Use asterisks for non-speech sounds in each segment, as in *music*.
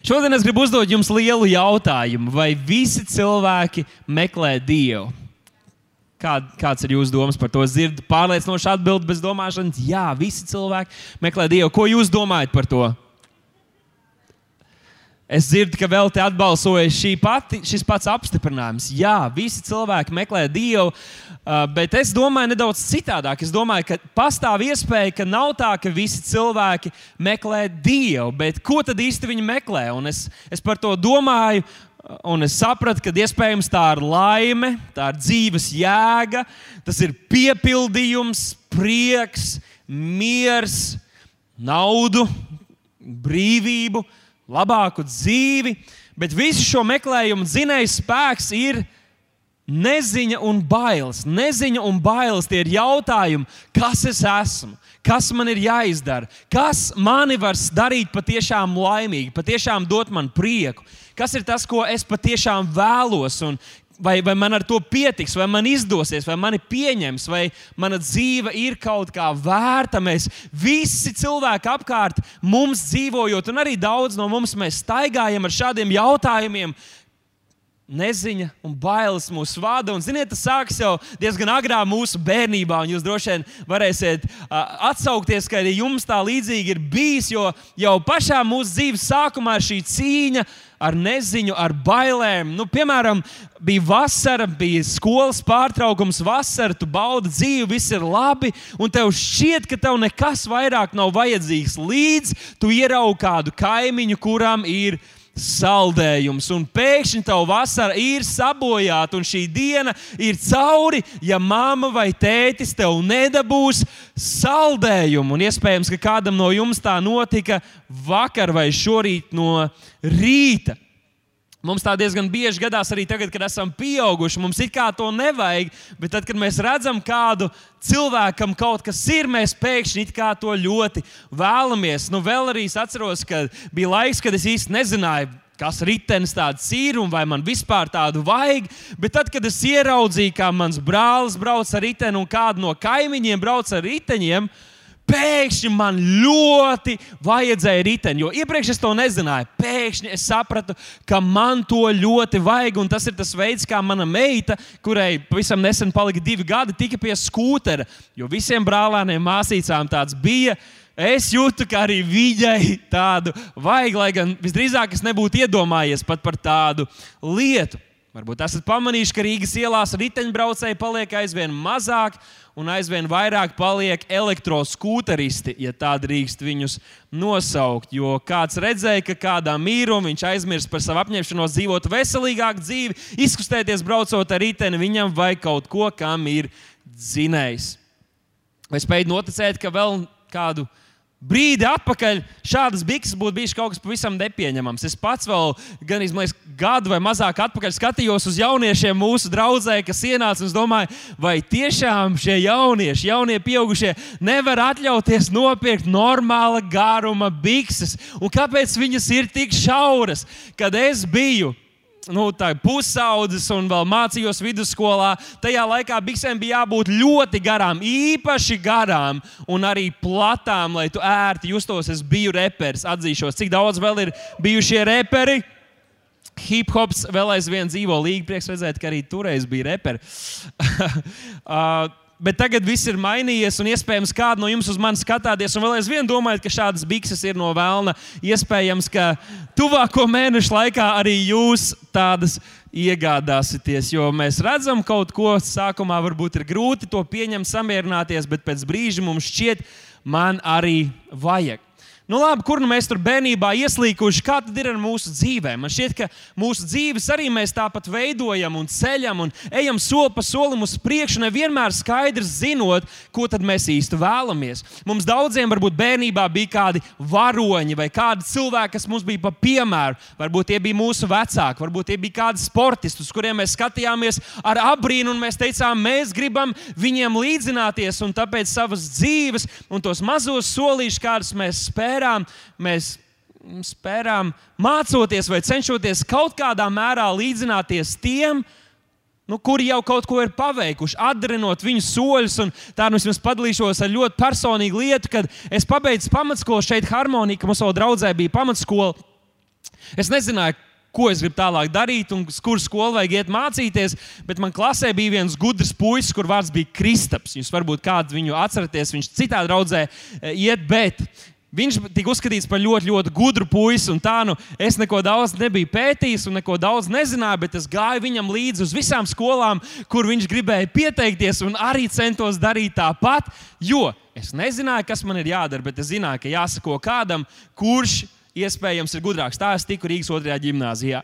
Šodien es gribu uzdot jums lielu jautājumu, vai visi cilvēki meklē Dievu? Kā, kāds ir jūsu domas par to? Es dzirdu pārliecinošu atbildi bez domāšanas. Jā, visi cilvēki meklē Dievu. Ko jūs domājat par to? Es dzirdu, ka vēl te atbalsoja pati, šis pats apstiprinājums. Jā, visi cilvēki meklē Dievu, bet es domāju nedaudz citādāk. Es domāju, ka pastāv iespēja, ka nav tā, ka visi cilvēki meklē Dievu, bet ko tad īsti viņi meklē? Un es, es par to domāju, un es sapratu, ka iespējams tā ir laime, tā ir dzīves jēga, tas ir piepildījums, prieks, miers, naudu, brīvību labāku dzīvi, bet visu šo meklējumu dzinējs spēks ir neziņa un bailes. Neziņa un bailes tie ir jautājumi, kas es esmu, kas man ir jāizdara, kas mani var darīt patiešām laimīgu, patiešām dot man prieku, kas ir tas, ko es patiešām vēlos un vai, vai man ar to pietiks, vai man izdosies, vai mani pieņems, vai mana dzīve ir kaut kā vērta. Mēs visi cilvēki apkārt mums dzīvojot, un arī daudz no mums staigājam ar šādiem jautājumiem. Neziņa un bailes mūs vada. Un, ziniet, tas sākas jau diezgan agrā mūsu bērnībā. Jūs droši vien varēsiet uh, atsaukties, ka arī jums tā līdzīgi ir bijis. Jo jau pašā mūsu dzīves sākumā ir šī cīņa uh, ar neziņu, ar bailēm. Nu, piemēram, bija vasara, bija skolas pārtraukums, vasara, tu baudi dzīvi, viss ir labi, un tev šķiet, ka tev nekas vairāk nav vajadzīgs. Līdz tu ieraugi kādu kaimiņu, kuram ir ielikās saldējums, un pēkšņi tā vasara ir sabojāta, un šī diena ir cauri, ja mamma vai tētis tev nedabūs saldējumu. Un iespējams, ka kādam no jums tā notika vakar vai šorīt no rīta. Mums tā diezgan bieži gadās arī tagad, kad esam pieauguši. Mums it kā to nevajag, bet tad, kad mēs redzam kādu cilvēkam kaut kas ir, mēs pēkšņi to ļoti vēlamies. Nu, vēl arī es atceros, ka bija laiks, kad es īsti nezināju, kas ritenis tāds ir un vai man vispār tādu vajag. Bet tad, kad es ieraudzīju, kā mans brālis brauc ar riteni un kādu no kaimiņiem brauc ar riteņiem, pēkšņi man ļoti vajadzēja riteni. Jo iepriekš es to nezināju. Pēkšņi es sapratu, ka man to ļoti vajag. Un tas ir tas veids, kā mana meita, kurai pavisam nesen palika divi gadi, tika pie skūtera. Jo visiem brālēniem, māsīcām tāds bija. Es jūtu, ka arī viņai tādu vajag, lai gan visdrīzāk es nebūtu iedomājies pat par tādu lietu. Varbūt esat pamanījuši, ka Rīgas ielās riteņbraucēji paliek aizvien mazāk, un aizvien vairāk paliek elektroskūteristi, ja tā drīkst viņus nosaukt. Jo kāds redzēja, ka kādā mīrumā viņš aizmirst par savu apņemšanos dzīvot veselīgāku dzīvi, izkustēties braucot ar riteni, viņam vajag kaut ko, kam ir dzinējs. Vai spēj noticēt, ka vēl kādu brīdi atpakaļ šādas bikses būtu bijis kaut kas pavisam nepieņemams. Es pats vēl gan izmaiņas gadu vai mazāk atpakaļ skatījos uz jauniešiem mūsu draudzē, kas ienāca un domāju, vai tiešām šie jaunieši, jaunie pieaugušie, nevar atļauties nopirkt normāla garuma bikses. Un kāpēc viņas ir tik šauras? Kad es biju nu, pusaudzes un vēl mācījos vidusskolā, tajā laikā biksēm bija jābūt ļoti garām, īpaši garām un arī platām, lai tu ērti justos. Es biju reperis, atzīšos, cik daudz vēl ir bijušie reperi. Hip hops vēl aizvien dzīvo līnija. Prieks redzēt, ka arī toreiz bija reperi. *laughs* uh, bet tagad viss ir mainījies, un iespējams, kāda no jums uz mani skatāties, un vēl aizvien domājat, ka šādas bikses ir no vēlna. Iespējams, ka tuvāko mēnešu laikā arī jūs tādas iegādāsieties, jo mēs redzam kaut ko, sākumā varbūt ir grūti to pieņemt, samierināties, bet pēc brīža mums šķiet, man arī vajag. Nu, labi, kur nu mēs tur bērnībā ieslīkuši, kā tad ir ar mūsu dzīvēm? Man šķiet, ka mūsu dzīves arī mēs tāpat veidojam un ceļam un ejam soli pa solim uz priekšu, nevienmēr skaidrs zinot, ko mēs īsti vēlamies. Mums daudziem varbūt bērnībā bija kādi varoņi vai kādi cilvēki, kas mums bija pa piemēru. Varbūt tie bija mūsu vecāki, varbūt tie bija kādi sportisti, uz kuriem mēs skatījāmies ar abrīnu un mēs teicām, mēs gribam viņiem līdzināties un tāpēc savas dzīves un tos mazos solīšus, kādus mēs spējam spērām, mēs spērām mācoties vai cenšoties kaut kādā mērā līdzināties tiem, nu, kuri jau kaut ko ir paveikuši, atdarinot viņu soļus. Tā nu es jums padalīšos ar ļoti personīgu lietu, kad es pabeidzu pamatskolu šeit, Harmonija, ka mums vēl draudzē bija pamatskola. Es nezināju, ko es gribu tālāk darīt, un kur skolu vajag iet mācīties. Bet man klasē bija viens gudrs puisis, kur vārds bija Kristaps. Jūs varbūt kādu viņu atceraties, viņš citā draudzē eh, iet, bet Viņš tika uzskatīts par ļoti, ļoti gudru puisi, un tā nu es neko daudz nebiju pētījis un neko daudz nezināju, bet es gāju viņam līdzi uz visām skolām, kur viņš gribēja pieteikties, un arī centos darīt tāpat. Jo es nezināju, kas man ir jādara, bet es zināju, ka jāsako kādam, kurš iespējams ir gudrāks. Tā es tiku Rīgas otrajā gimnājā.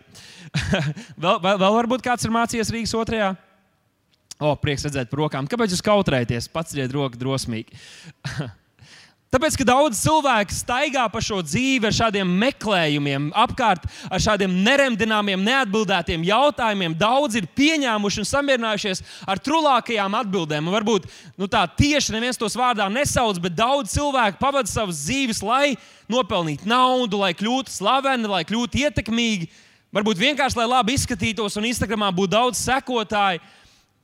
*laughs* vēl, vēl, vēl varbūt kāds ir mācījies Rīgas otrajā? O, prieks redzēt par rokām. Kāpēc jūs kautrēties? Pats riet roku drosmīgi. *laughs* Tāpēc, ka daudz cilvēku staigā pa šo dzīvi ar šādiem meklējumiem, apkārt ar šādiem neremdināmiem, neatbildētiem jautājumiem. Daudz ir pieņēmuši un samierinājušies ar trulākajām atbildēm. Un varbūt nu, tā tieši neviens tos vārdā nesauc, bet daudz cilvēku pavada savas dzīves, lai nopelnītu naudu, lai kļūtu slaveni, lai kļūtu ietekmīgi. Varbūt vienkārši, lai labi izskatītos un Instagramā būtu daudz sekotāju.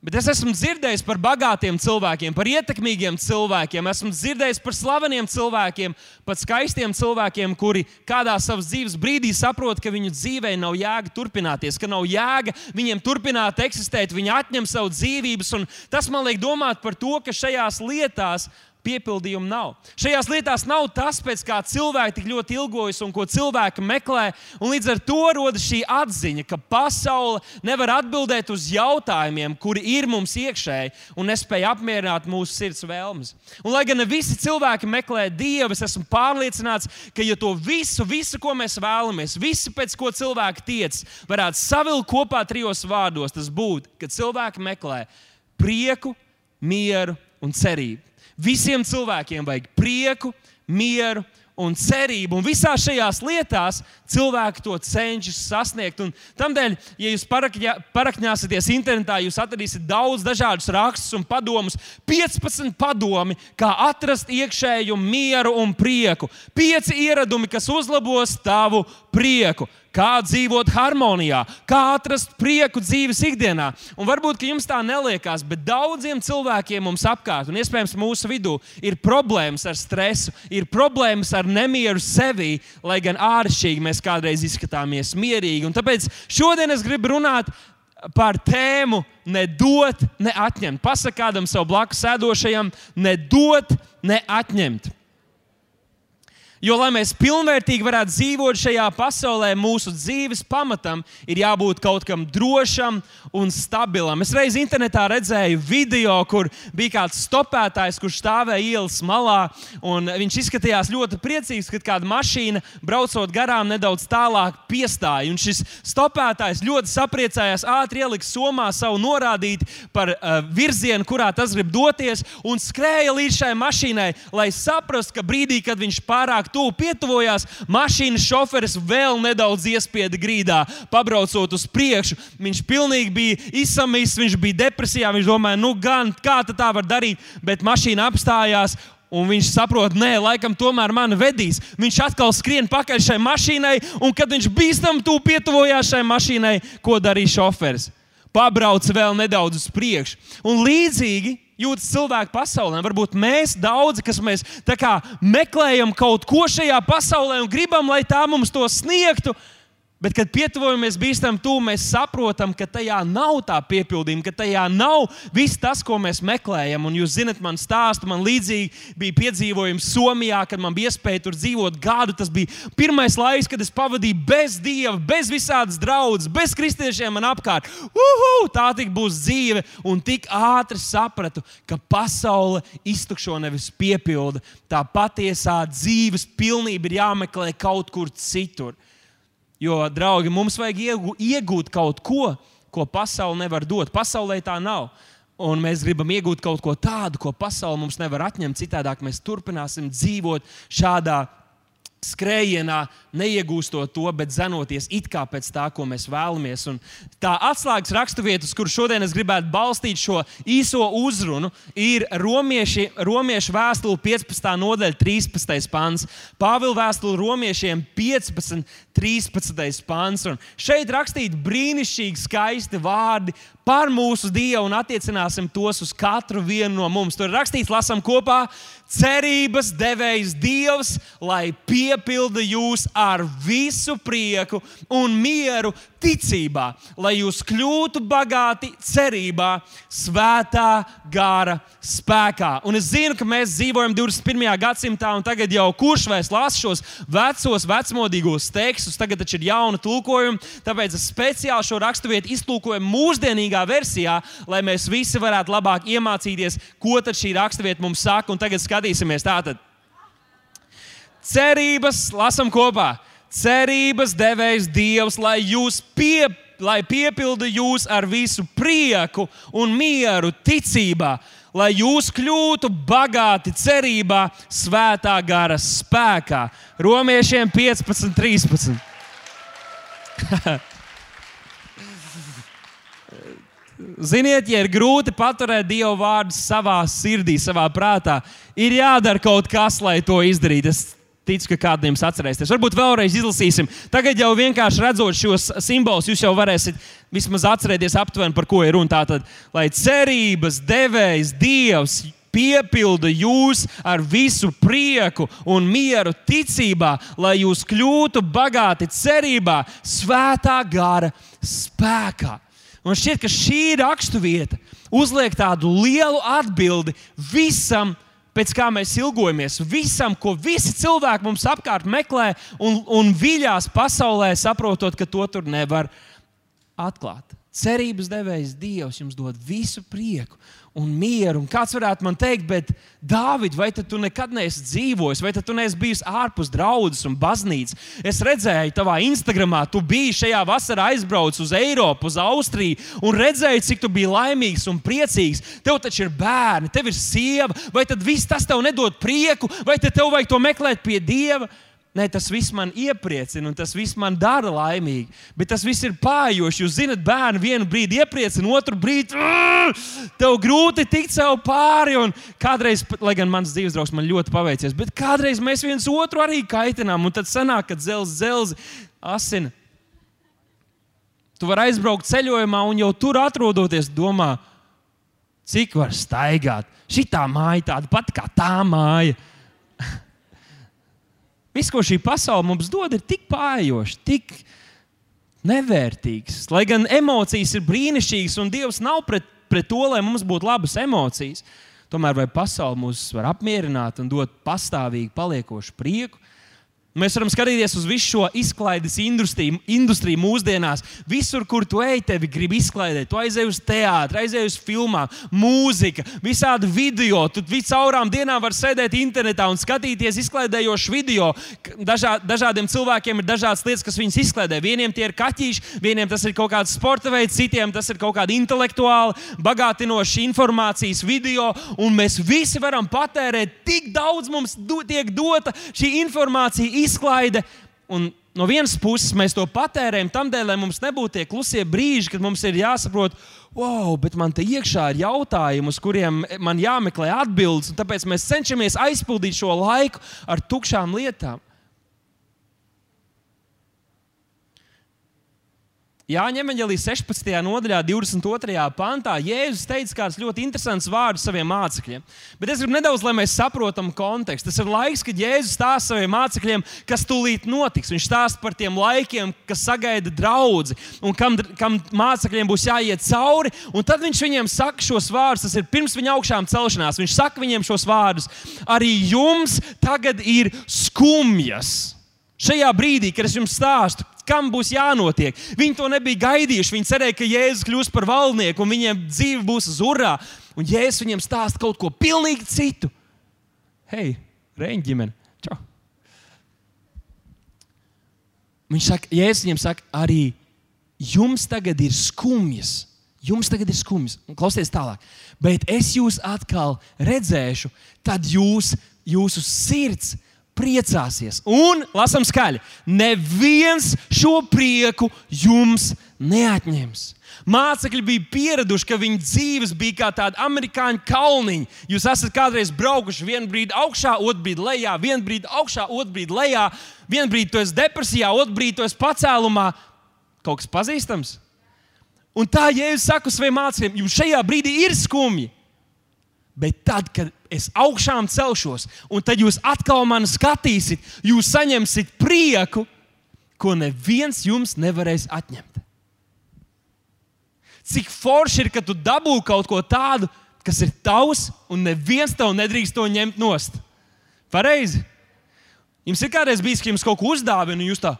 Bet es esmu dzirdējis par bagātiem cilvēkiem, par ietekmīgiem cilvēkiem, esmu dzirdējis par slaveniem cilvēkiem, pat skaistiem cilvēkiem, kuri kādā savas dzīves brīdī saprot, ka viņu dzīvē nav jēga turpināties, ka nav jēga viņiem turpināt eksistēt, viņi atņem savu dzīvības. Tas man liek domāt par to, ka šajās lietās piepildījumu nav. Šajās lietās nav tas, pēc kā cilvēki tik ļoti ilgojas un ko cilvēki meklē. Līdz ar to rodas šī atziņa, ka pasaule nevar atbildēt uz jautājumiem, kuri ir mums iekšēji un nespēja apmierināt mūsu sirds vēlmes. Un, lai gan ne visi cilvēki meklē Dievu, es esmu pārliecināts, ka ja to visu, visu, ko mēs vēlamies, visu, pēc ko cilvēki tiec, varētu savilkt kopā trijos vārdos, tas būtu, ka cilvēki meklē prieku, mieru un cerību. Visiem cilvēkiem vajag prieku, mieru un cerību. Un visās šajās lietās cilvēki to cenšas sasniegt. Un tādēļ, ja jūs parakņā, parakņāsieties internetā, jūs atradīsiet daudz dažādus rakstus un padomus. 15 padomi, kā atrast iekšēju mieru un prieku. 5 ieradumi, kas uzlabos tavu prieku kā dzīvot harmonijā, kā atrast prieku dzīves ikdienā. Un varbūt jums tā neliekas, bet daudziem cilvēkiem mums apkārt, un iespējams mūsu vidū, ir problēmas ar stresu, ir problēmas ar nemieru sevī, lai gan āršķirīgi mēs kādreiz izskatāmies mierīgi. Un tāpēc šodien es gribu runāt par tēmu nedot, neatņemt. Pasakā kādam savam blakus sēdošajam, nedot, neatņemt. Jo, lai mēs pilnvērtīgi varētu dzīvot šajā pasaulē, mūsu dzīves pamatam ir jābūt kaut kam drošam un stabilam. Es reiz internetā redzēju video, kur bija kāds stopētājs, kurš stāvēja ielas malā. Viņš izskatījās ļoti priecīgs, kad kāda mašīna braucot garām nedaudz tālāk piestāja. Un šis stopētājs ļoti sapriecājās, ātri ielika somā savu norādīti par uh, virzienu, kurā tas grib doties, un skrēja līdz šai mašīnai, lai saprastu, ka brīdī, kad viņš pārāk tuvu pietuvojās, mašīnas šoferis vēl nedaudz iespieda grīdā, pabraucot uz priekšu. Viņš pilnīgi bija izsamīs, viņš bija depresijā. Viņš domāja, nu gan kā tā var darīt, bet mašīna apstājās. Un viņš saprot, nē, laikam tomēr mani vedīs. Viņš atkal skrien pakaļ šai mašīnai, un kad viņš bīstam tuvu pietuvojās šai mašīnai, ko darīja šoferis? Pabrauc vēl nedaudz uz priekšu. Un līdzīgi jūtas cilvēki pasaulē. Varbūt mēs daudzi, kas mēs kā, meklējam kaut ko šajā pasaulē un gribam, lai tā mums to sniegtu, Bet, kad pietuvojamies bīstam tuvu, mēs saprotam, ka tajā nav tā piepildījuma, ka tajā nav viss tas, ko mēs meklējam. Un jūs zinat, man stāsta, man līdzīgi bija piedzīvojums Somijā, kad man bija iespēja tur dzīvot gadu. Tas bija pirmais laiks, kad es pavadīju bez dieva, bez visādas draudzes, bez kristiešiem man apkārt. Uhu, tā tik būs dzīve, un tik ātri sapratu, ka pasaule iztukšo nevis piepilda. Tā patiesā dzīves pilnība ir jāmeklē kaut kur citur. Jo, draugi, mums vajag iegūt kaut ko, ko pasaule nevar dot. Pasaulē tā nav. Un mēs gribam iegūt kaut ko tādu, ko pasaule mums nevar atņemt. Citādi mēs turpināsim dzīvot šādā skrējienā, neiegūstot to, bet zenoties it kā pēc tā, ko mēs vēlamies. Un tā atslēgas raksturvieta, uz kuru šodien es gribētu balstīt šo īso uzrunu, ir romieši, romiešu vēstule 15. nodaļa, 13. pāns. Pāvila vēstule romiešiem 15. 13. pāns. Un šeit rakstīti brīnišķīgi, skaisti vārdi par mūsu Dievu un attiecināsim tos uz katru vienu no mums. Tur rakstīts, lasām kopā, cerības devējs Dievs, lai piepilda jūs ar visu prieku un mieru ticībā, lai jūs kļūtu bagāti cerībā, svētā gara spēkā. Un es zinu, ka mēs dzīvojam 21. gadsimtā, un tagad jau kurš vairs lasa šos vecos, vecmodīgos tekstus, tagad taču ir jauna tulkojuma, tāpēc es speciāli šo raksturvietu iztulkoju mūsdienīgā versijā, lai mēs visi varētu labāk iemācīties, ko tad šī raksturvieta mums saka. Un tagad skatīsimies tātad. Cerības, lasam kopā. Cerības devējs Dievs, lai jūs pie, lai piepilda jūs ar visu prieku un mieru ticībā, lai jūs kļūtu bagāti cerībā, svētā gara spēkā. Romiešiem 15, 13. *laughs* Ziniet, ja ir grūti paturēt Dieva vārdu savā sirdī, savā prātā, ir jādara kaut kas, lai to izdarītu. Es ticu, ka kādiem atcerēsieties. Varbūt vēlreiz izlasīsim. Tagad jau vienkārši redzot šos simbolus, jūs jau varēsiet vismaz atcerēties aptuveni, par ko ir runa. Tātad, lai cerības devējs Dievs piepilda jūs ar visu prieku un mieru ticībā, lai jūs kļūtu bagāti cerībā, svētā gara spēkā. Un šķiet, ka šī raksturvieta uzliek tādu lielu atbildi visam, pēc kā mēs ilgojamies, visam, ko visi cilvēki mums apkārt meklē un, un viļās pasaulē, saprotot, ka to tur nevar atklāt. Cerības devējs Dievs jums dod visu prieku un mieru. Un kāds varētu man teikt, bet, Dāvid, vai tu nekad neesi dzīvojis, vai tu neesi bijis ārpus draudzes un baznīcas? Es redzēju, tavā Instagramā, tu biji šajā vasarā aizbraucis uz Eiropu, uz Austriju, un redzēju, cik tu biji laimīgs un priecīgs. Tev taču ir bērni, tev ir sieva, vai tad viss tas tev nedod prieku, vai tev vajag to meklēt pie Dieva? Nē, tas viss man iepriecina, un tas viss man dara laimīgu. Bet tas viss ir pājoši. Jūs zināt, bērni vienu brīdi iepriecina, otru brīdi tev grūti tikt sev pāri. Un kādreiz, lai gan mans dzīves draugs man ļoti paveicies, bet kādreiz mēs viens otru arī kaitinām. Un tad sanāk, ka dzelzs, dzelzs, asina. Tu vari aizbraukt ceļojumā, un jau tur atrodoties, domā, cik var staigāt. Šī tā māja tāda pati kā tā māja. Viss, ko šī pasaule mums dod, ir tik pājošs, tik nevērtīgs. Lai gan emocijas ir brīnišķīgas, un Dievs nav pret, pret to, lai mums būtu labas emocijas, tomēr vai pasaule mūs var apmierināt un dot pastāvīgi paliekošu prieku, Mēs varam skatīties uz visu šo izklaides industriju, industriju mūsdienās. Visur, kur tu ej, tevi grib izklaidēt. Tu aizej uz teātri, aizej uz filmām, mūzika, visādi video. Tu caurām dienām vari sēdēt internetā un skatīties izklaidējošu video. Dažā, dažādiem cilvēkiem ir dažādas lietas, kas viņus izklaidē. Vieniem tie ir kaķīši, vieniem tas ir kaut kāds sporta veids, citiem tas ir kaut kāda intelektuāla, bagātinoša informācijas video. Un mēs visi varam patērēt tik daudz, mums do, tiek dota šī informācija izklaide. Un no vienas puses mēs to patērējam tam dēļ, lai mums nebūtu tie klusie brīži, kad mums ir jāsaprot, wow, bet man te iekšā ir jautājumi, uz kuriem man jāmeklē atbildes. Tāpēc mēs cenšamies aizpildīt šo laiku ar tukšām lietām. Jāņem Evangelija 16. nodaļā, 22. pantā, Jēzus teica kāds ļoti interesants vārds saviem mācekļiem. Bet es gribu nedaudz, lai mēs saprotam kontekstu. Tas ir laiks, kad Jēzus stāsta saviem mācekļiem, kas tūlīt notiks. Viņš stāsta par tiem laikiem, kas sagaida draugu un kam, kam mācekļiem būs jāiet cauri. Un tad viņš viņiem saka šos vārdus, tas ir pirms viņa augšām celšanās. Viņš saka viņiem šos vārdus: Arī jums tagad ir skumjas. Šajā brīdī, kad es jums stāstu, kam būs jānotiek. Viņi to nebija gaidījuši. Viņi cerēja, ka Jēzus kļūs par valdnieku un viņiem dzīve būs uz urā. Un Jēzus viņiem stāsta kaut ko pilnīgi citu. Hei, Reņģa ģimene! Čau. Viņš saka, Jēzus viņiem saka, arī jums tagad ir skumjas. Jums tagad ir skumjas. Klausieties tālāk. Bet es jūs atkal redzēšu, tad jūs, jūsu sirds priecāsies. Un, lasām skaļi, neviens šo prieku jums neatņems. Mācekļi bija pieraduši, ka viņu dzīves bija kā tāda amerikāņu kalniņa. Jūs esat kādreiz braukuši vienu brīdi augšā, otru brīdi lejā, vienu brīdi augšā, otru brīdi lejā, vienu brīdi tu esi depresijā, otru brīdi tu esi pacēlumā. Kaut kas pazīstams? Un tā, ja es saku saviem mācekļiem, jums šajā brīdī ir skumji, bet tad, kad es augšām celšos, un tad jūs atkal mani skatīsiet, jūs saņemsiet prieku, ko neviens jums nevarēs atņemt. Cik forši ir, ka tu dabū kaut ko tādu, kas ir tavs, un neviens tev nedrīkst to ņemt nost. Pareizi. Jums ir kādreiz bijis, ka jums kaut ko uzdāvina, un jūs tā,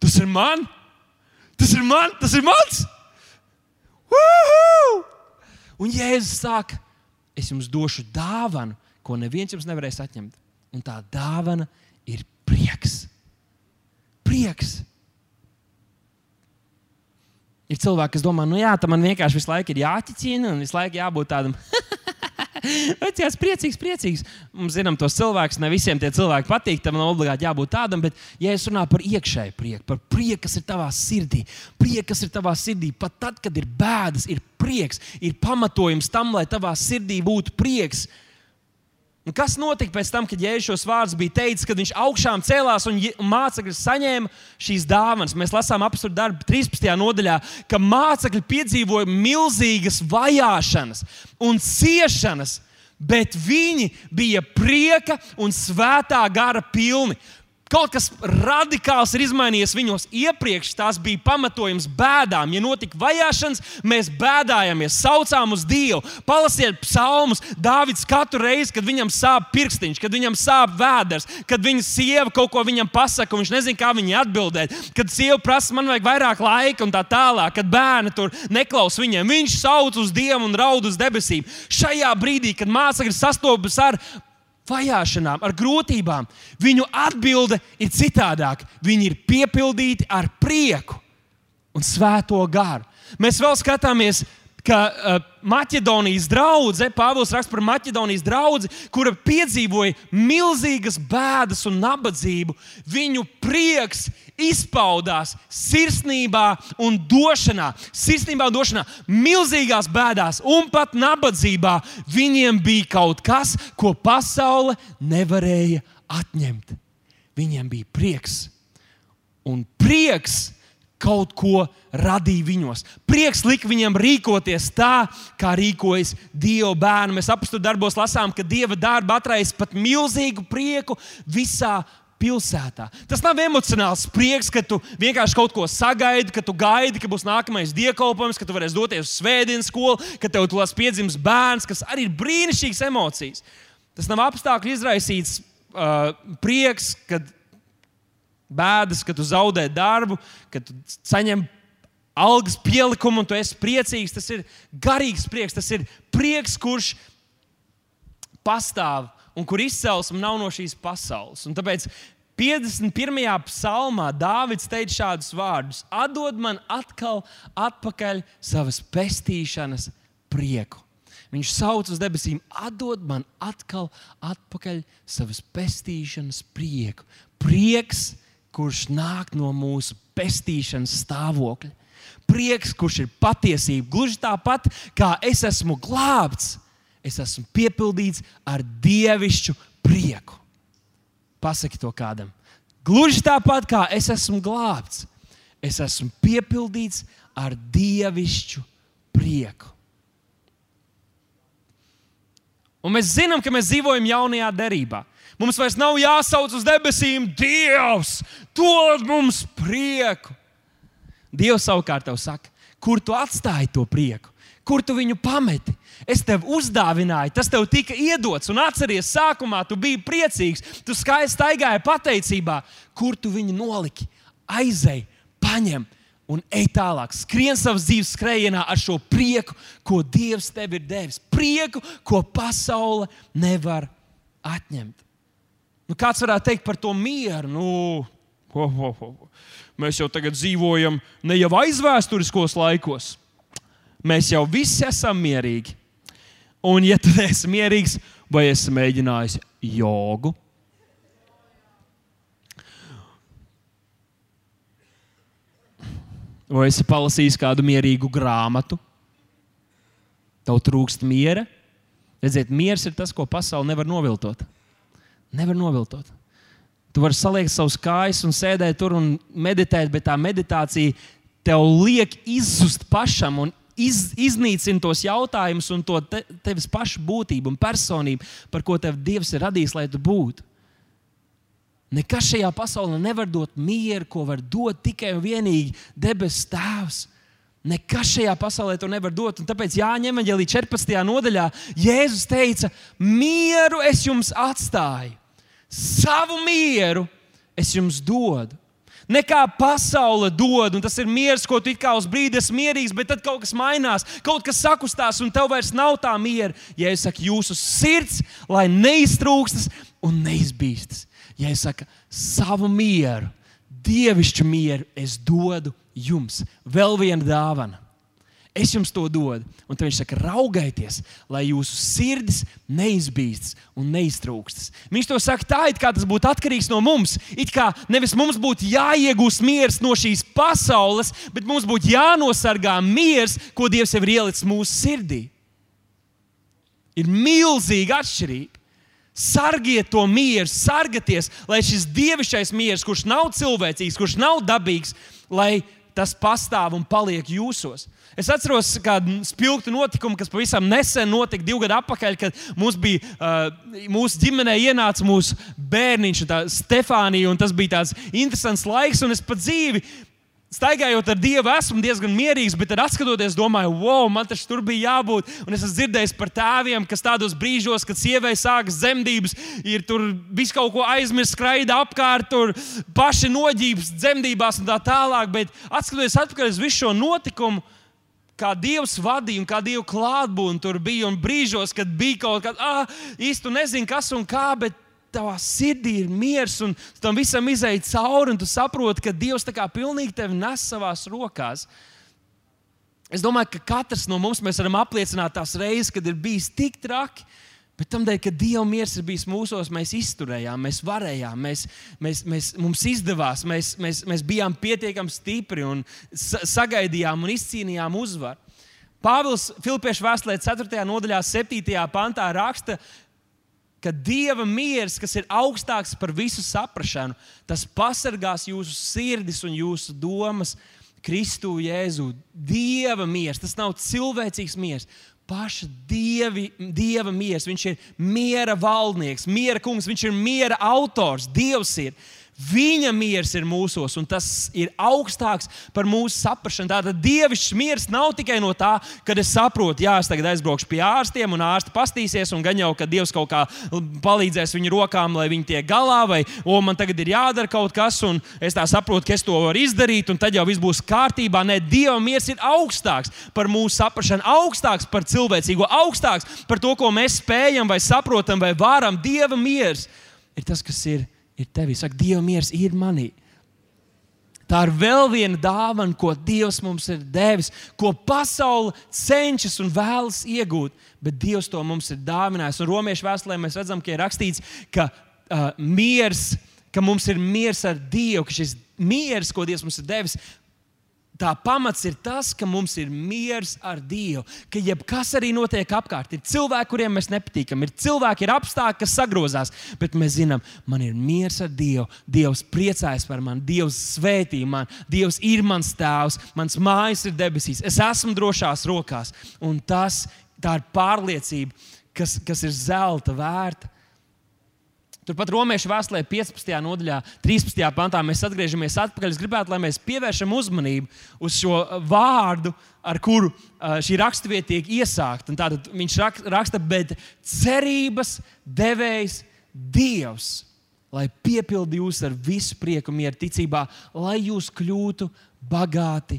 tas ir man, tas ir man, tas ir mans. Woohoo! Un Jēzus saka, es jums došu dāvanu, ko neviens jums nevarēs atņemt. Un tā dāvana ir prieks. Prieks. Ir cilvēki, kas domā, nu jā, tam man vienkārši visu laiku ir jāķicina un visu laiku jābūt tādam. *laughs* *laughs* Vecais, priecīgs, priecīgs. Mums zinām, tos cilvēkus, ne visiem tie cilvēki patīk, tam nav obligāti jābūt tādam, bet, ja es runāju par iekšēju prieku, par prieku, kas ir tavā sirdī, prieku, kas ir tavā sirdī, pat tad, kad ir bēdas, ir prieks, ir pamatojums tam, lai tavā sirdī būtu prieks. Un kas notika pēc tam, kad Jēzus šos vārdus bija teicis, kad viņš augšām cēlās un mācekļi saņēma šīs dāvanas? Mēs lasām apakstu darbu 13. nodaļā, ka mācekļi piedzīvoja milzīgas vajāšanas un ciešanas, bet viņi bija prieka un svētā gara pilni. Kaut kas radikāls ir izmainījies viņos. Iepriekš tās bija pamatojums bēdām. Ja notika vajāšanas, mēs bēdājāmies, saucām uz Dievu. Palasiet psalmus. Dāvids katru reizi, kad viņam sāp pirkstiņš, kad viņam sāp vēders, kad viņa sieva kaut ko viņam pasaka, un viņš nezina, kā viņai atbildēt. Kad sieva prasa, man vajag vairāk laika un tā tālāk, kad bērni tur neklaus viņiem. Viņš sauc uz Dievu un raud uz debesīm. Šajā brīdī, kad mācekļi sastopas ar vajāšanām, ar grūtībām, viņu atbilde ir citādāka. Viņi ir piepildīti ar prieku un svēto garu. Mēs vēl skatāmies ka uh, Maķedonijas draudzene, Pāvils raksta par Maķedonijas draugu, kura piedzīvoja milzīgas bēdas un nabadzību. Viņu prieks izpaudās sirsnībā un došanā, sirsnībā un došanā, milzīgās bēdās un pat nabadzībā. Viņiem bija kaut kas, ko pasaule nevarēja atņemt. Viņiem bija prieks. Un prieks kaut ko radīja viņos. Prieks lika viņiem rīkoties tā, kā rīkojas Dieva bērni. Mēs apstāstu darbos lasām, ka Dieva darba atraisa pat milzīgu prieku visā pilsētā. Tas nav emocionāls prieks, ka tu vienkārši kaut ko sagaidi, ka tu gaidi, ka būs nākamais dievkalpojums, ka tu varēsi doties uz svētdienas skolu, ka tev tulos piedzims bērns, kas arī ir brīnišķīgas emocijas. Tas nav apstākļu izraisīts uh, prieks, kad bēdas, kad tu zaudē darbu, kad tu saņem algas pielikumu un tu esi priecīgs. Tas ir garīgs prieks, tas ir prieks, kurš pastāv un kur izcelsme nav no šīs pasaules. Un tāpēc 51. psalmā Dāvids teica šādus vārdus: Atdod man atkal atpakaļ savas pestīšanas prieku. Viņš sauc uz debesīm, atdod man atkal atpakaļ savas pestīšanas prieku. Prieks, kurš nāk no mūsu pestīšanas stāvokļa. Prieks, kurš ir patiesība, gluži tāpat kā es esmu glābts, es esmu piepildīts ar dievišķu prieku. Pasaki to kādam. Gluži tāpat kā es esmu glābts, es esmu piepildīts ar dievišķu prieku. Un mēs zinām, ka mēs dzīvojam jaunajā derībā. Mums vairs nav jāsauc uz debesīm, Dievs, dod mums prieku. Dievs savukārt tev saka, kur tu atstāji to prieku, kur tu viņu pameti. Es tev uzdāvināju, tas tev tika iedots, un atceries, sākumā tu biji priecīgs, tu skaisti staigāji pateicībā, kur tu viņu noliki. Aizej, paņem un ej tālāk. Skrien savas dzīves skrējienā ar šo prieku, ko Dievs tev ir devis. Prieku, ko pasaule nevar atņemt. Nu, kāds varētu teikt par to mieru? Nu, ho, ho, ho. Mēs jau tagad dzīvojam ne jau aizvēsturiskos laikos. Mēs jau visi esam mierīgi. Un, ja tu *laughs* esi mierīgs, vai esi mēģinājis jogu? Vai esi palasījis kādu mierīgu grāmatu? Tev trūkst miera. Redziet, miers ir tas, ko pasaule nevar noviltot. Nevar noviltot. Tu vari saliekt savus kājas un sēdēt tur un meditēt, bet tā meditācija tev liek izzust pašam un iz, iznīcina tos jautājumus un to te, tevis pašu būtību un personību, par ko tev Dievs ir radījis, lai tu būtu. Nekas šajā pasaulē nevar dot mieru, ko var dot tikai un vienīgi debesu Tēvs. Nekas šajā pasaulē to nevar dot. Un tāpēc Jāņem Evangelija 14. nodaļā Jēzus teica: Mieru es jums atstāju, savu mieru es jums dodu. Nekā pasaule dod, un tas ir miers, ko tu kā uz brīdi esi mierīgs, bet tad kaut kas mainās, kaut kas sakustās, un tev vairs nav tā miera. Ja es saku, jūsu sirds, lai neiztrūkstas un neizbīstas, ja es saku, savu mieru, dievišķu mieru, es dodu jums. Vēl viena dāvana. Es jums to dodu. Un viņš saka, raugieties, lai jūsu sirdis neizbīstas un neiztrūkstas. Viņš to saka tā, it kā tas būtu atkarīgs no mums. It kā nevis mums būtu jāiegūst miers no šīs pasaules, bet mums būtu jānosargā miers, ko Dievs jau ir ielicis mūsu sirdī. Ir milzīga atšķirība. Sargiet to mieru, sargieties, lai šis dievišķais miers, kurš nav cilvēcīgs, kurš nav dabīgs, lai tas pastāv un paliek jūsos. Es atceros kādu spilgtu notikumu, kas pavisam nesen notika, divu gadu atpakaļ, kad mums bija, uh, mūsu ģimenē ienāca mūsu bērniņš, Stefānija, tas bija tāds interesants laiks, un es pa dzīvi Staigājot ar Dievu, esmu diezgan mierīgs, bet tad skatoties, domāju, wow, man taču tur bija jābūt. Un es esmu dzirdējis par tēviem, kas tādos brīžos, kad sievai sākas dzemdības, ir tur visu kaut ko aizmirst, skraida apkārt, tur paši noģības dzemdībās un tā tālāk. Bet skatoties atpakaļ uz visu šo notikumu, kā Dievs vadīja un kā Dieva klātbūtne tur bija. Un brīžos, kad bija kaut kas, ah, īsti nezinu, kas un kā, bet tavā sirdī ir miers un tam visam izai cauri, un tu saproti, ka Dievs tā kā pilnīgi tevi nes savās rokās. Es domāju, ka katrs no mums varam apliecināt tās reizes, kad ir bijis tik traki. Bet tam dēļ, ka Dieva miers ir bijis mūsos, mēs izturējām, mēs varējām, mēs, mēs, mēs, mums izdevās, mēs, mēs, mēs bijām pietiekami stipri un sagaidījām un izcīnījām uzvaru. Pāvils Filipiešu vēstulē 4. nodaļā, 7. pantā raksta, ka Dieva miers, kas ir augstāks par visu saprāšanu, tas pasargās jūsu sirdis un jūsu domas. Kristu Jēzu, Dieva miers, tas nav cilvēcīgs miers paša dievi, dieva miers. Viņš ir miera valdnieks, miera kungs, viņš ir miera autors, Dievs ir. Viņa miers ir mūsos, un tas ir augstāks par mūsu saprāšanu. Tātad dievišķs miers nav tikai no tā, ka es saprotu, jā, es tagad aizbraukšu pie ārstiem, un ārsti pastīsies, un gan jau, ka Dievs kaut kā palīdzēs viņu rokām, lai viņi tiek galā, vai o, man tagad ir jādara kaut kas, un es tā saprotu, ka es to varu izdarīt, un tad jau viss būs kārtībā. Nē, Dieva miers ir augstāks par mūsu saprāšanu, augstāks par cilvēcīgo, augstāks par to, ko mēs spējam, vai saprotam, vai varam. Dieva miers ir tas, kas ir ir tevī. Saka, Dieva miers ir manī. Tā ir vēl viena dāvana, ko Dievs mums ir devis, ko pasaule cenšas un vēlas iegūt, bet Dievs to mums ir dāvinājis. Un Romiešu vēstulē mēs redzam, ka ir rakstīts, ka uh, miers, ka mums ir miers ar Dievu, ka šis miers, ko Dievs mums ir devis, tā pamats ir tas, ka mums ir miers ar Dievu. Ka jebkas arī notiek apkārt, ir cilvēki, kuriem mēs nepatīkam, ir cilvēki, ir apstākļi, kas sagrozās, bet mēs zinām, man ir miers ar Dievu. Dievs priecājas par mani, Dievs svētī man, Dievs ir mans tēvs, mans mājas ir debesīs, es esmu drošās rokās. Un tas ir pārliecība, kas, kas ir zelta vērta. Turpat Romiešu vēstulē 15. nodaļā, 13. pantā mēs atgriežamies atpakaļ. Es gribētu, lai mēs pievēršam uzmanību uz šo vārdu, ar kuru šī raksturvieta tiek iesākta. Tātad viņš raksta, bet cerības devējs Dievs, lai piepildītu jūs ar visu prieku, mieru, ticībā, lai jūs kļūtu bagāti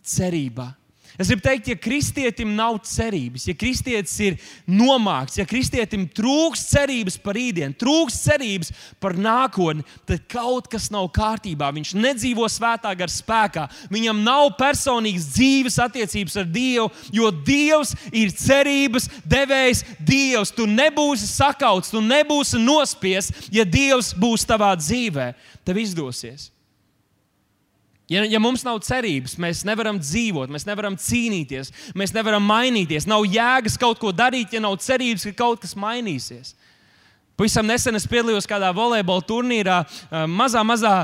cerībā. Es gribu teikt, ja kristietim nav cerības, ja kristietis ir nomākts, ja kristietim trūks cerības par rītdienu, trūks cerības par nākotni, tad kaut kas nav kārtībā. Viņš nedzīvo svētā gara spēkā, viņam nav personīgas dzīves attiecības ar Dievu, jo Dievs ir cerības devējs. Dievs, tu nebūsi sakauts, tu nebūsi nospiests, ja Dievs būs tavā dzīvē. Tev izdosies. Ja, ja mums nav cerības, mēs nevaram dzīvot, mēs nevaram cīnīties, mēs nevaram mainīties. Nav jēgas kaut ko darīt, ja nav cerības, ka kaut kas mainīsies. Pavisam nesen es piedalījos kādā volejbola turnīrā, mazā, mazā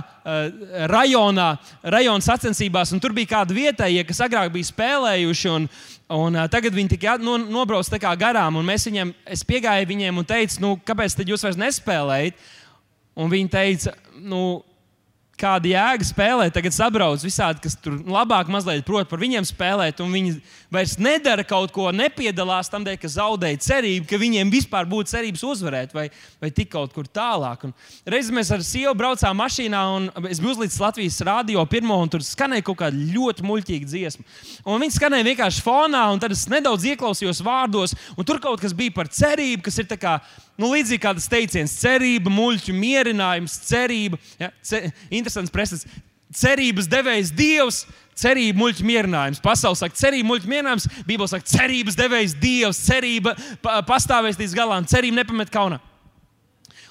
rajonā, rajona sacensībās, tur bija kādi vietējie, kas agrāk bija spēlējuši. Un, un, tagad viņi tikai no, nobrauc garām, mēs viņiem, es piegāju viņiem un teicu, nu, kāpēc jūs vairs nespēlējat? Un viņi teica, nu, kāda jēga spēlēt. Tagad sabrauc visādi, kas tur labāk mazliet prot par viņiem spēlēt, un viņi vairs nedara kaut ko, nepiedalās tam dēļ, ka zaudēja cerību, ka viņiem vispār būtu cerības uzvarēt vai, vai tik kaut kur tālāk. Reiz mēs ar sievu braucām mašīnā, un es biju uzlīdz Latvijas rādio pirmo, un tur skanēja kaut kāda ļoti muļķīga dziesma. Un viņi skanēja vienkārši fonā, un tad es nedaudz ieklausījos vārdos, un tur kaut kas bija par cerību, kas ir tā kā Nu, līdzīgi kā tas teiciens, cerība, muļķu mierinājums, cerība. Ja, ce, interesants presets. Cerības devējs Dievs, cerība, muļķu mierinājums. Pasaules saka, cerība, muļķu mierinājums. Bībeli saka, cerības devējs Dievs, cerība pastāvēs līdz galam, cerība nepamet kaunā.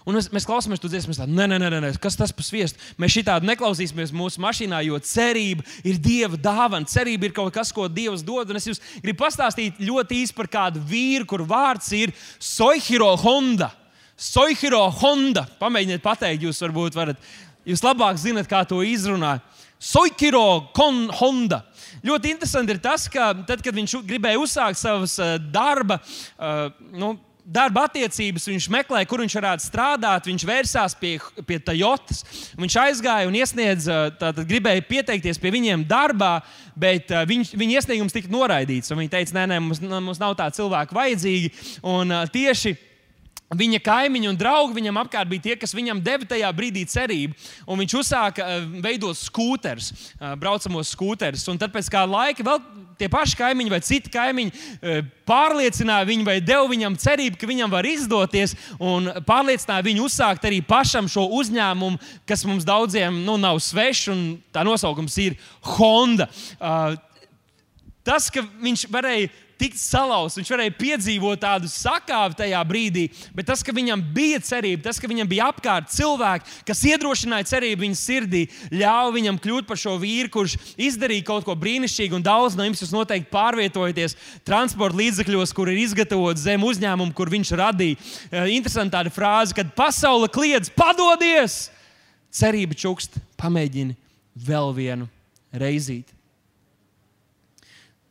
Un mēs, mēs klausāmies to dziesmu, tādu nē, nē, nē, nē, kas tas par sviestu. Mēs šitādi neklausīsimies mūsu mašīnā, jo cerība ir Dieva dāvana. Cerība ir kaut kas, ko Dievs dod. Un es jums gribu pastāstīt ļoti īsi par kādu vīru, kur vārds ir Soihiro Honda. Soihiro Honda. Pamēģiniet pateikt, jūs varbūt varat, jūs labāk zinat, kā to izrunāt. Soikiro Honda. Ļoti interesanti ir tas, ka tad, kad viņš gribēja uzsākt savas uh, darba, uh, nu, darba attiecības, viņš meklēja, kur viņš varētu strādāt. Viņš vērsās pie, pie Toyotas. Viņš aizgāja un iesniedza, tātad gribēja pieteikties pie viņiem darbā, bet uh, viņ, viņa iesniegums tika noraidīts. Viņi teica, nē, nē, mums, mums nav tāda cilvēka vajadzīga. Un tieši Viņa kaimiņi un draugi viņam apkārt bija tie, kas viņam deva tajā brīdī cerību. Un viņš uzsāka uh, veidot skūterus, uh, braucamos skūterus. Un tad pēc kāda laika vēl tie paši kaimiņi vai citi kaimiņi uh, pārliecināja viņu vai deva viņam cerību, ka viņam var izdoties. Un pārliecināja viņu uzsākt arī pašam šo uzņēmumu, kas mums daudziem nu, nav svešs. Tā nosaukums ir Honda. Tas, ka viņš varēja tikt salauzts. Viņš varēja piedzīvot tādu sakāvi tajā brīdī, bet tas, ka viņam bija cerība, tas, ka viņam bija apkārt cilvēki, kas iedrošināja cerību viņa sirdī, ļāva viņam kļūt par šo vīru, kurš izdarīja kaut ko brīnišķīgu. Un daudz no jums noteikti pārvietojaties transporta līdzekļos, kur ir izgatavots zem uzņēmuma, kur viņš radīja. Eh, interesanti tāda frāze, kad pasaule kliedz, padodies! Cerība čukst, pamēģini vēl vienu reizīti.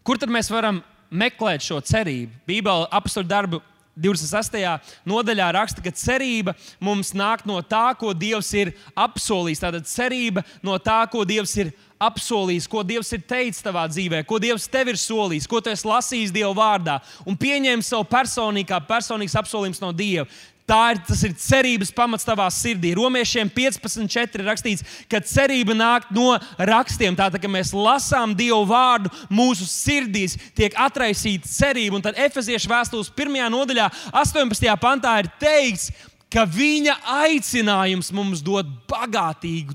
Kur tad mēs varam meklēt šo cerību. Bībele apakstu darbu 26. nodaļā raksta, ka cerība mums nāk no tā, ko Dievs ir apsolījis. Tātad cerība no tā, ko Dievs ir apsolījis, ko Dievs ir teicis tavā dzīvē, ko Dievs tev ir solījis, ko tu esi lasījis Dieva vārdā, un pieņem savu personīgā, personīgas apsolījumus no Dieva. Tā ir, ir cerības pamats tavā sirdī. Romiešiem 15.4 rakstīts, ka cerība nāk no rakstiem. Tātad, kad mēs lasām Dievu vārdu, mūsu sirdīs tiek atraisīta cerība. Un tad Efeziešu vēstules 1. nodaļā, 18. pantā ir teikts, ka viņa aicinājums mums dod bagātīgu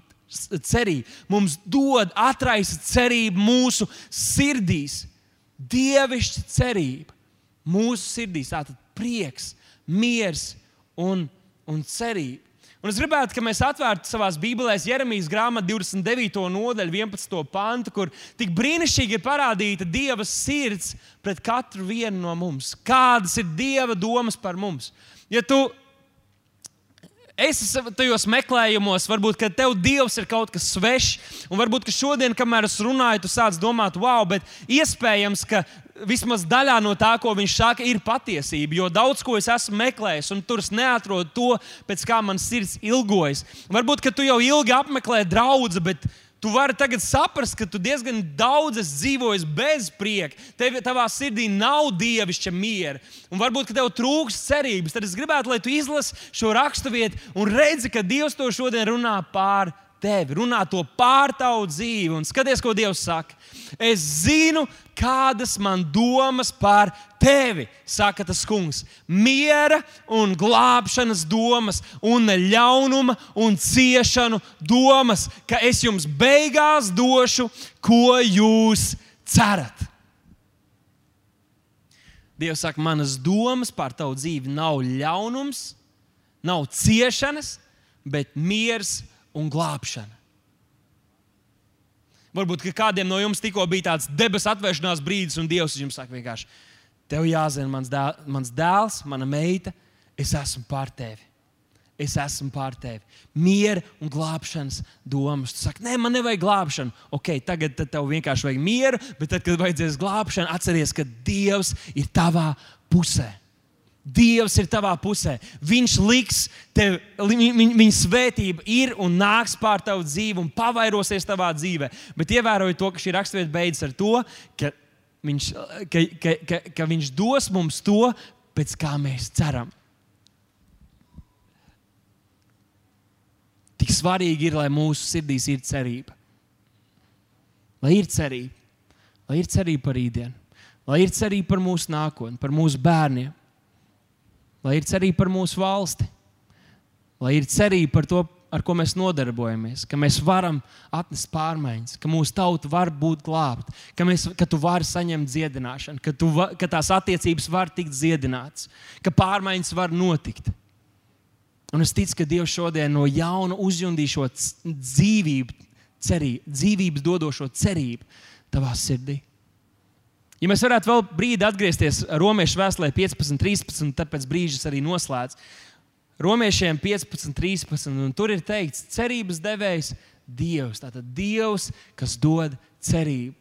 cerību. Mums dod atraisa cerību mūsu sirdīs. Dievišķa cerība mūsu sirdīs. Tātad prieks, miers un, un cerību. Un es gribētu, lai mēs atvērtu savā Bībelē Jeremijas grāmatu 29. nodaļu, 11. pantu, kur tik brīnišķīgi ir parādīta Dieva sirds pret katru vienu no mums. Kādas ir Dieva domas par mums? Ja tu esi tajos meklējumos, varbūt tev Dievs ir kaut kas svešs, un varbūt šodien, kamēr es runāju, tu sāc domāt, wow, bet iespējams, ka vismaz daļā no tā, ko viņš saka, ir patiesība. Jo daudz ko es esmu meklējis, un tur es neatrodu to, pēc kā man sirds ilgojas. Varbūt, ka tu jau ilgi apmeklē draugu, bet tu vari tagad saprast, ka tu diezgan daudz dzīvoji bez prieka. Tev, tavā sirdī nav dievišķa miera, un varbūt, ka tev trūks cerības. Tad es gribētu, lai tu izlasi šo raksturvietu un redzi, ka Dievs to šodien runā pār tevi, runā to pār tavu dzīvi un skaties, ko Dievs saka. Es zinu, kādas man domas par tevi, saka tas kungs. Miera un glābšanas domas, un ļaunuma un ciešanu domas, ka es jums beigās došu, ko jūs cerat. Dievs saka, manas domas par tavu dzīvi nav ļaunums, nav ciešanas, bet miers un glābšana. Varbūt kādiem no jums tikko bija tāds debesu atvēršanās brīdis, un Dievs jums saka, vienkārši, tev jāzina, mans, dēl, mans dēls, mana meita, es esmu pār tevi. es esmu pār tevi. Miera un glābšanas domas. Tu saki, nē, man nevajag glābšanu. Ok, tagad tev vienkārši vajag mieru, bet tad, kad vajadzēs glābšanu, atceries, ka Dievs ir tavā pusē. Dievs ir tavā pusē. Viņš liks tev, viņa, viņa svētība ir un nāks pār tavu dzīvi un pavairosies tavā dzīvē. Bet ievērojiet to, ka šī raksturvieta beidzas ar to, ka viņš, ka, ka, ka, ka viņš dos mums to, pēc kā mēs ceram. Tik svarīgi ir, lai mūsu sirdīs ir cerība. Lai ir cerība, lai ir cerība par rītdienu, lai ir cerība par mūsu nākotni, par mūsu bērniem, lai ir cerība par mūsu valsti, lai ir cerība par to, ar ko mēs nodarbojamies, ka mēs varam atnest pārmaiņas, ka mūsu tauta var būt glābta, ka, mēs, ka tu vari saņemt dziedināšanu, ka, tu, ka tās attiecības var tikt dziedinātas, ka pārmaiņas var notikt. Un es ticu, ka Dievs šodien no jauna uzjundīs šo dzīvību, cerību, dzīvības dodošo cerību tavā sirdī. Ja mēs varētu vēl brīdi atgriezties Romiešu vēstulē 15, 13, tad pēc brīža arī noslēdz. Romiešiem 15, 13, un tur ir teikts, cerības devējs Dievs. Tātad Dievs, kas dod cerību.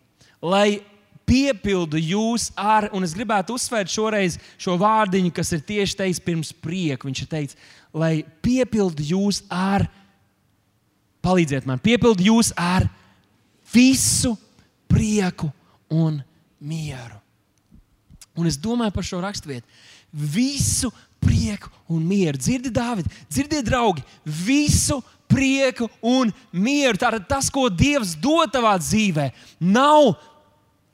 Lai piepildu jūs ar, un es gribētu uzsvērt šoreiz šo vārdiņu, kas ir tieši teiks pirms prieka. Viņš ir teicis, lai piepildu jūs ar, palīdziet man, piepildu jūs ar visu prieku un mieru. Un es domāju par šo raksturvietu. Visu prieku un mieru. Dzirdi, Dārvid, dzirdiet, draugi, visu prieku un mieru. Tātad tas, ko Dievs dod tavā dzīvē, nav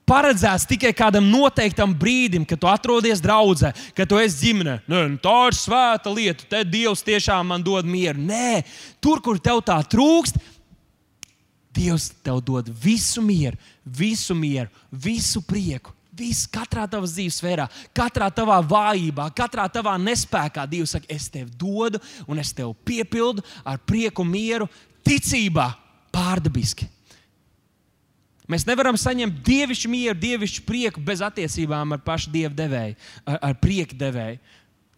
paredzēts tikai kādam noteiktam brīdim, kad tu atrodies draudzē, kad tu esi ģimenē. Nē, nu, tā ir svēta lieta, te Dievs tiešām man dod mieru. Nē, tur, kur tev tā trūkst, Dievs tev dod visu mieru, visu mieru, visu prieku. Viss, katrā tavā dzīves sfērā, katrā tavā vājībā, katrā tavā nespējā, Dievs saka, es tev dodu un es tev piepildu ar prieku, mieru, ticībā, pārdabiski. Mēs nevaram saņemt dievišķu mieru, dievišķu prieku bez attiecībām ar pašu dievu devēju, ar, ar prieku devēju,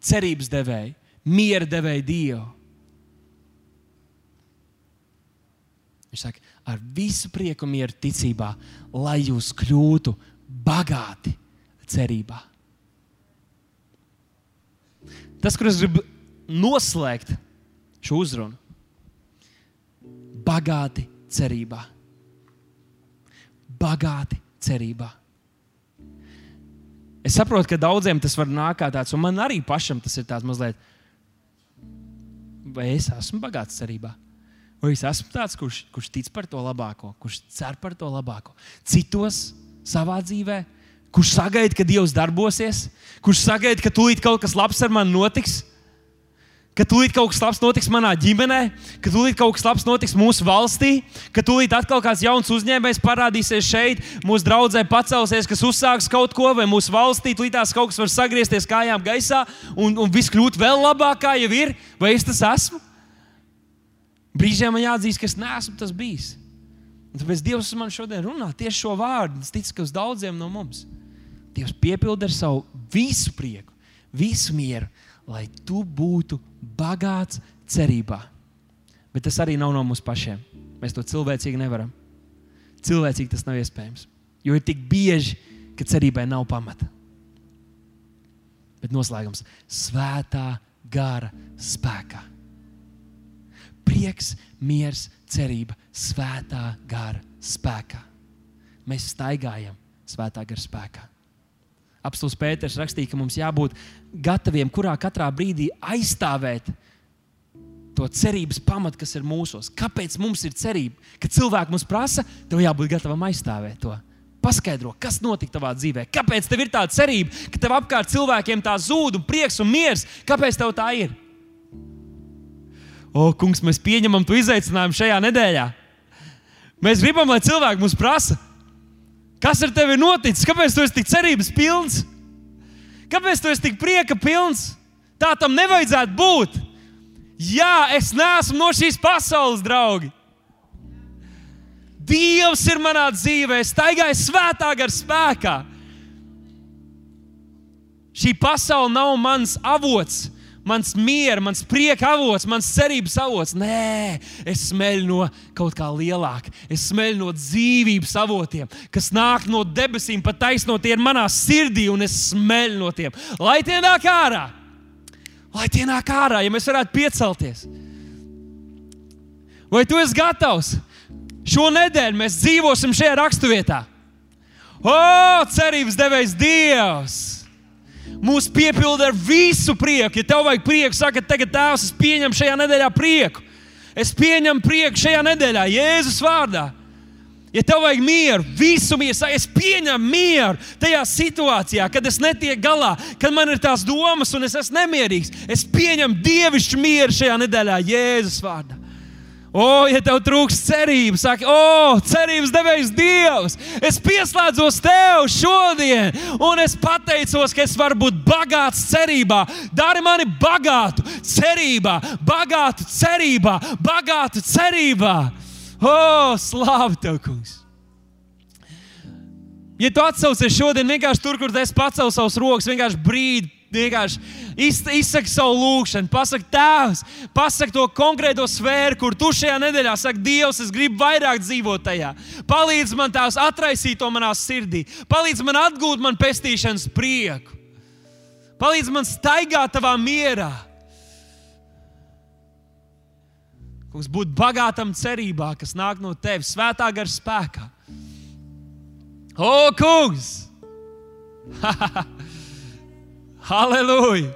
cerības devēju, miera devēju Dievu. Viņš saka, ar visu prieku, mieru, ticībā, lai jūs kļūtu bagāti cerībā. Tas, kur es gribu noslēgt šo uzrunu, bagāti cerībā bagāti cerībā. Es saprotu, ka daudziem tas var nākt kā tāds, un man arī pašam tas ir tāds mazliet. Vai es esmu bagāts cerībā? Vai es esmu tāds, kurš, kurš tic par to labāko, kurš cer par to labāko? Citos savā dzīvē, kurš sagaida, ka Dievs darbosies, kurš sagaida, ka tūlīt kaut kas labs ar mani notiks? Ka tūlīt kaut kas labs notiks manā ģimenē, ka tūlīt kaut kas labs notiks mūsu valstī, ka tūlīt atkal kāds jauns uzņēmējs parādīsies šeit, mūsu draudzē pacelsies, kas uzsāks kaut ko, vai mūsu valstī tūlīt tās kaut kas var sagriezties kājām gaisā un, un viss kļūt vēl labāk, kā jau ir, vai es tas esmu? Brīžiem man jāatzīst, ka es neesmu tas bijis. Un tāpēc Dievs man šodien runā tieši šo vārdu. Es ticu, ka uz daudziem no mums Dievs piepilda ar savu visu prieku, visu mieru, lai tu būtu bagāts cerībā. Bet tas arī nav no mums pašiem. Mēs to cilvēcīgi nevaram. Cilvēcīgi tas nav iespējams. Jo ir tik bieži, ka cerībai nav pamata. Bet noslēgums - svētā gara spēkā. Prieks, miers, cerība, svētā gara spēkā. Mēs staigājam svētā gara spēkā. Apstults Pēters rakstīja, ka mums jābūt gataviem, kurā katrā brīdī aizstāvēt to cerības pamatu, kas ir mūsos. Kāpēc mums ir cerība? Kad cilvēki mums prasa, tev jābūt gatavam aizstāvēt to. Paskaidro, kas notika tavā dzīvē. Kāpēc tev ir tāda cerība, ka tev apkārt cilvēkiem tā zūd, un prieks un miers? Kāpēc tev tā ir? O, kungs, mēs pieņemam to izaicinājumu šajā nedēļā. Mēs gribam, lai cilvēki mums prasa, Kas ar tevi ir noticis? Kāpēc tu esi tik cerības pilns? Kāpēc tu esi tik prieka pilns? Tā tam nevajadzētu būt. Jā, es neesmu no šīs pasaules, draugi. Dievs ir manā dzīvē, es staigāju svētā gar spēkā. Šī pasaule nav mans avots, mans miera, mans prieka avots, mans cerības avots. Nē, es smeļu no kaut kā lielāka. Es smeļu no dzīvības avotiem, kas nāk no debesīm, pat taisnot tie ir manā sirdī, un es smeļu no tiem. Lai tie nāk ārā! Lai tie nāk ārā, ja mēs varētu piecelties. Vai tu esi gatavs? Šo nedēļu mēs dzīvosim šajā raksturvietā. O, cerības devējs Dievs! Mūs piepilda ar visu prieku. Ja tev vajag prieku, saka, tagad tēvs, es pieņemu šajā nedēļā prieku. Es pieņemu prieku šajā nedēļā, Jēzus vārdā. Ja tev vajag mieru, visu mieru, es pieņemu mieru tajā situācijā, kad es netieku galā, kad man ir tās domas un es esmu nemierīgs. Es pieņemu dievišķu mieru šajā nedēļā, Jēzus vārdā. O, ja tev trūks cerības, saka, o, cerības devējs Dievs, es pieslēdzos tev šodien, un es pateicos, ka es varu būt bagāts cerībā. Dari mani bagātu cerībā, bagātu cerībā, bagātu cerībā. O, slavu tev, kungs! Ja tu atsaucies šodien vienkārši tur, kur es pacēlu savus rokas, vienkārši brīdi vienkārši izsaka savu lūgšanu, pasaka, Tēvs, pasaka to konkrēto sfēru, kur tu šajā nedēļā saki, Dievs, es gribu vairāk dzīvot tajā. Palīdz man tās atraisīt to manā sirdī, palīdz man atgūt man pestīšanas prieku, palīdz man staigāt tavā mierā. Kungs, būt bagātam cerībā, kas nāk no tevis, svētā gara spēkā. O, kungs! *laughs* Halleluja!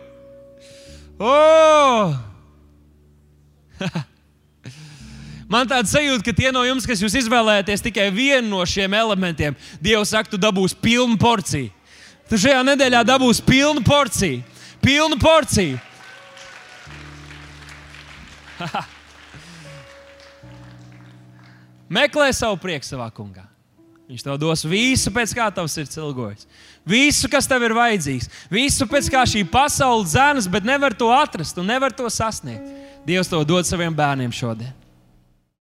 Oh! *laughs* Man tāds sajūta, ka tie no jums, kas jūs izvēlēties tikai vienu no šiem elementiem, Dievs saka, tu dabūsi pilnu porciju. Tu šajā nedēļā dabūsi pilnu porciju. Pilnu porciju. *laughs* Meklē savu prieku savā kungā. Viņš tev dos visu, pēc kā tavs ir cilgojis. Visu, kas tev ir vajadzīgs. Visu, pēc kā šī pasaule dzēnas, bet nevar to atrast un nevar to sasniegt. Dievs to dod saviem bērniem šodien.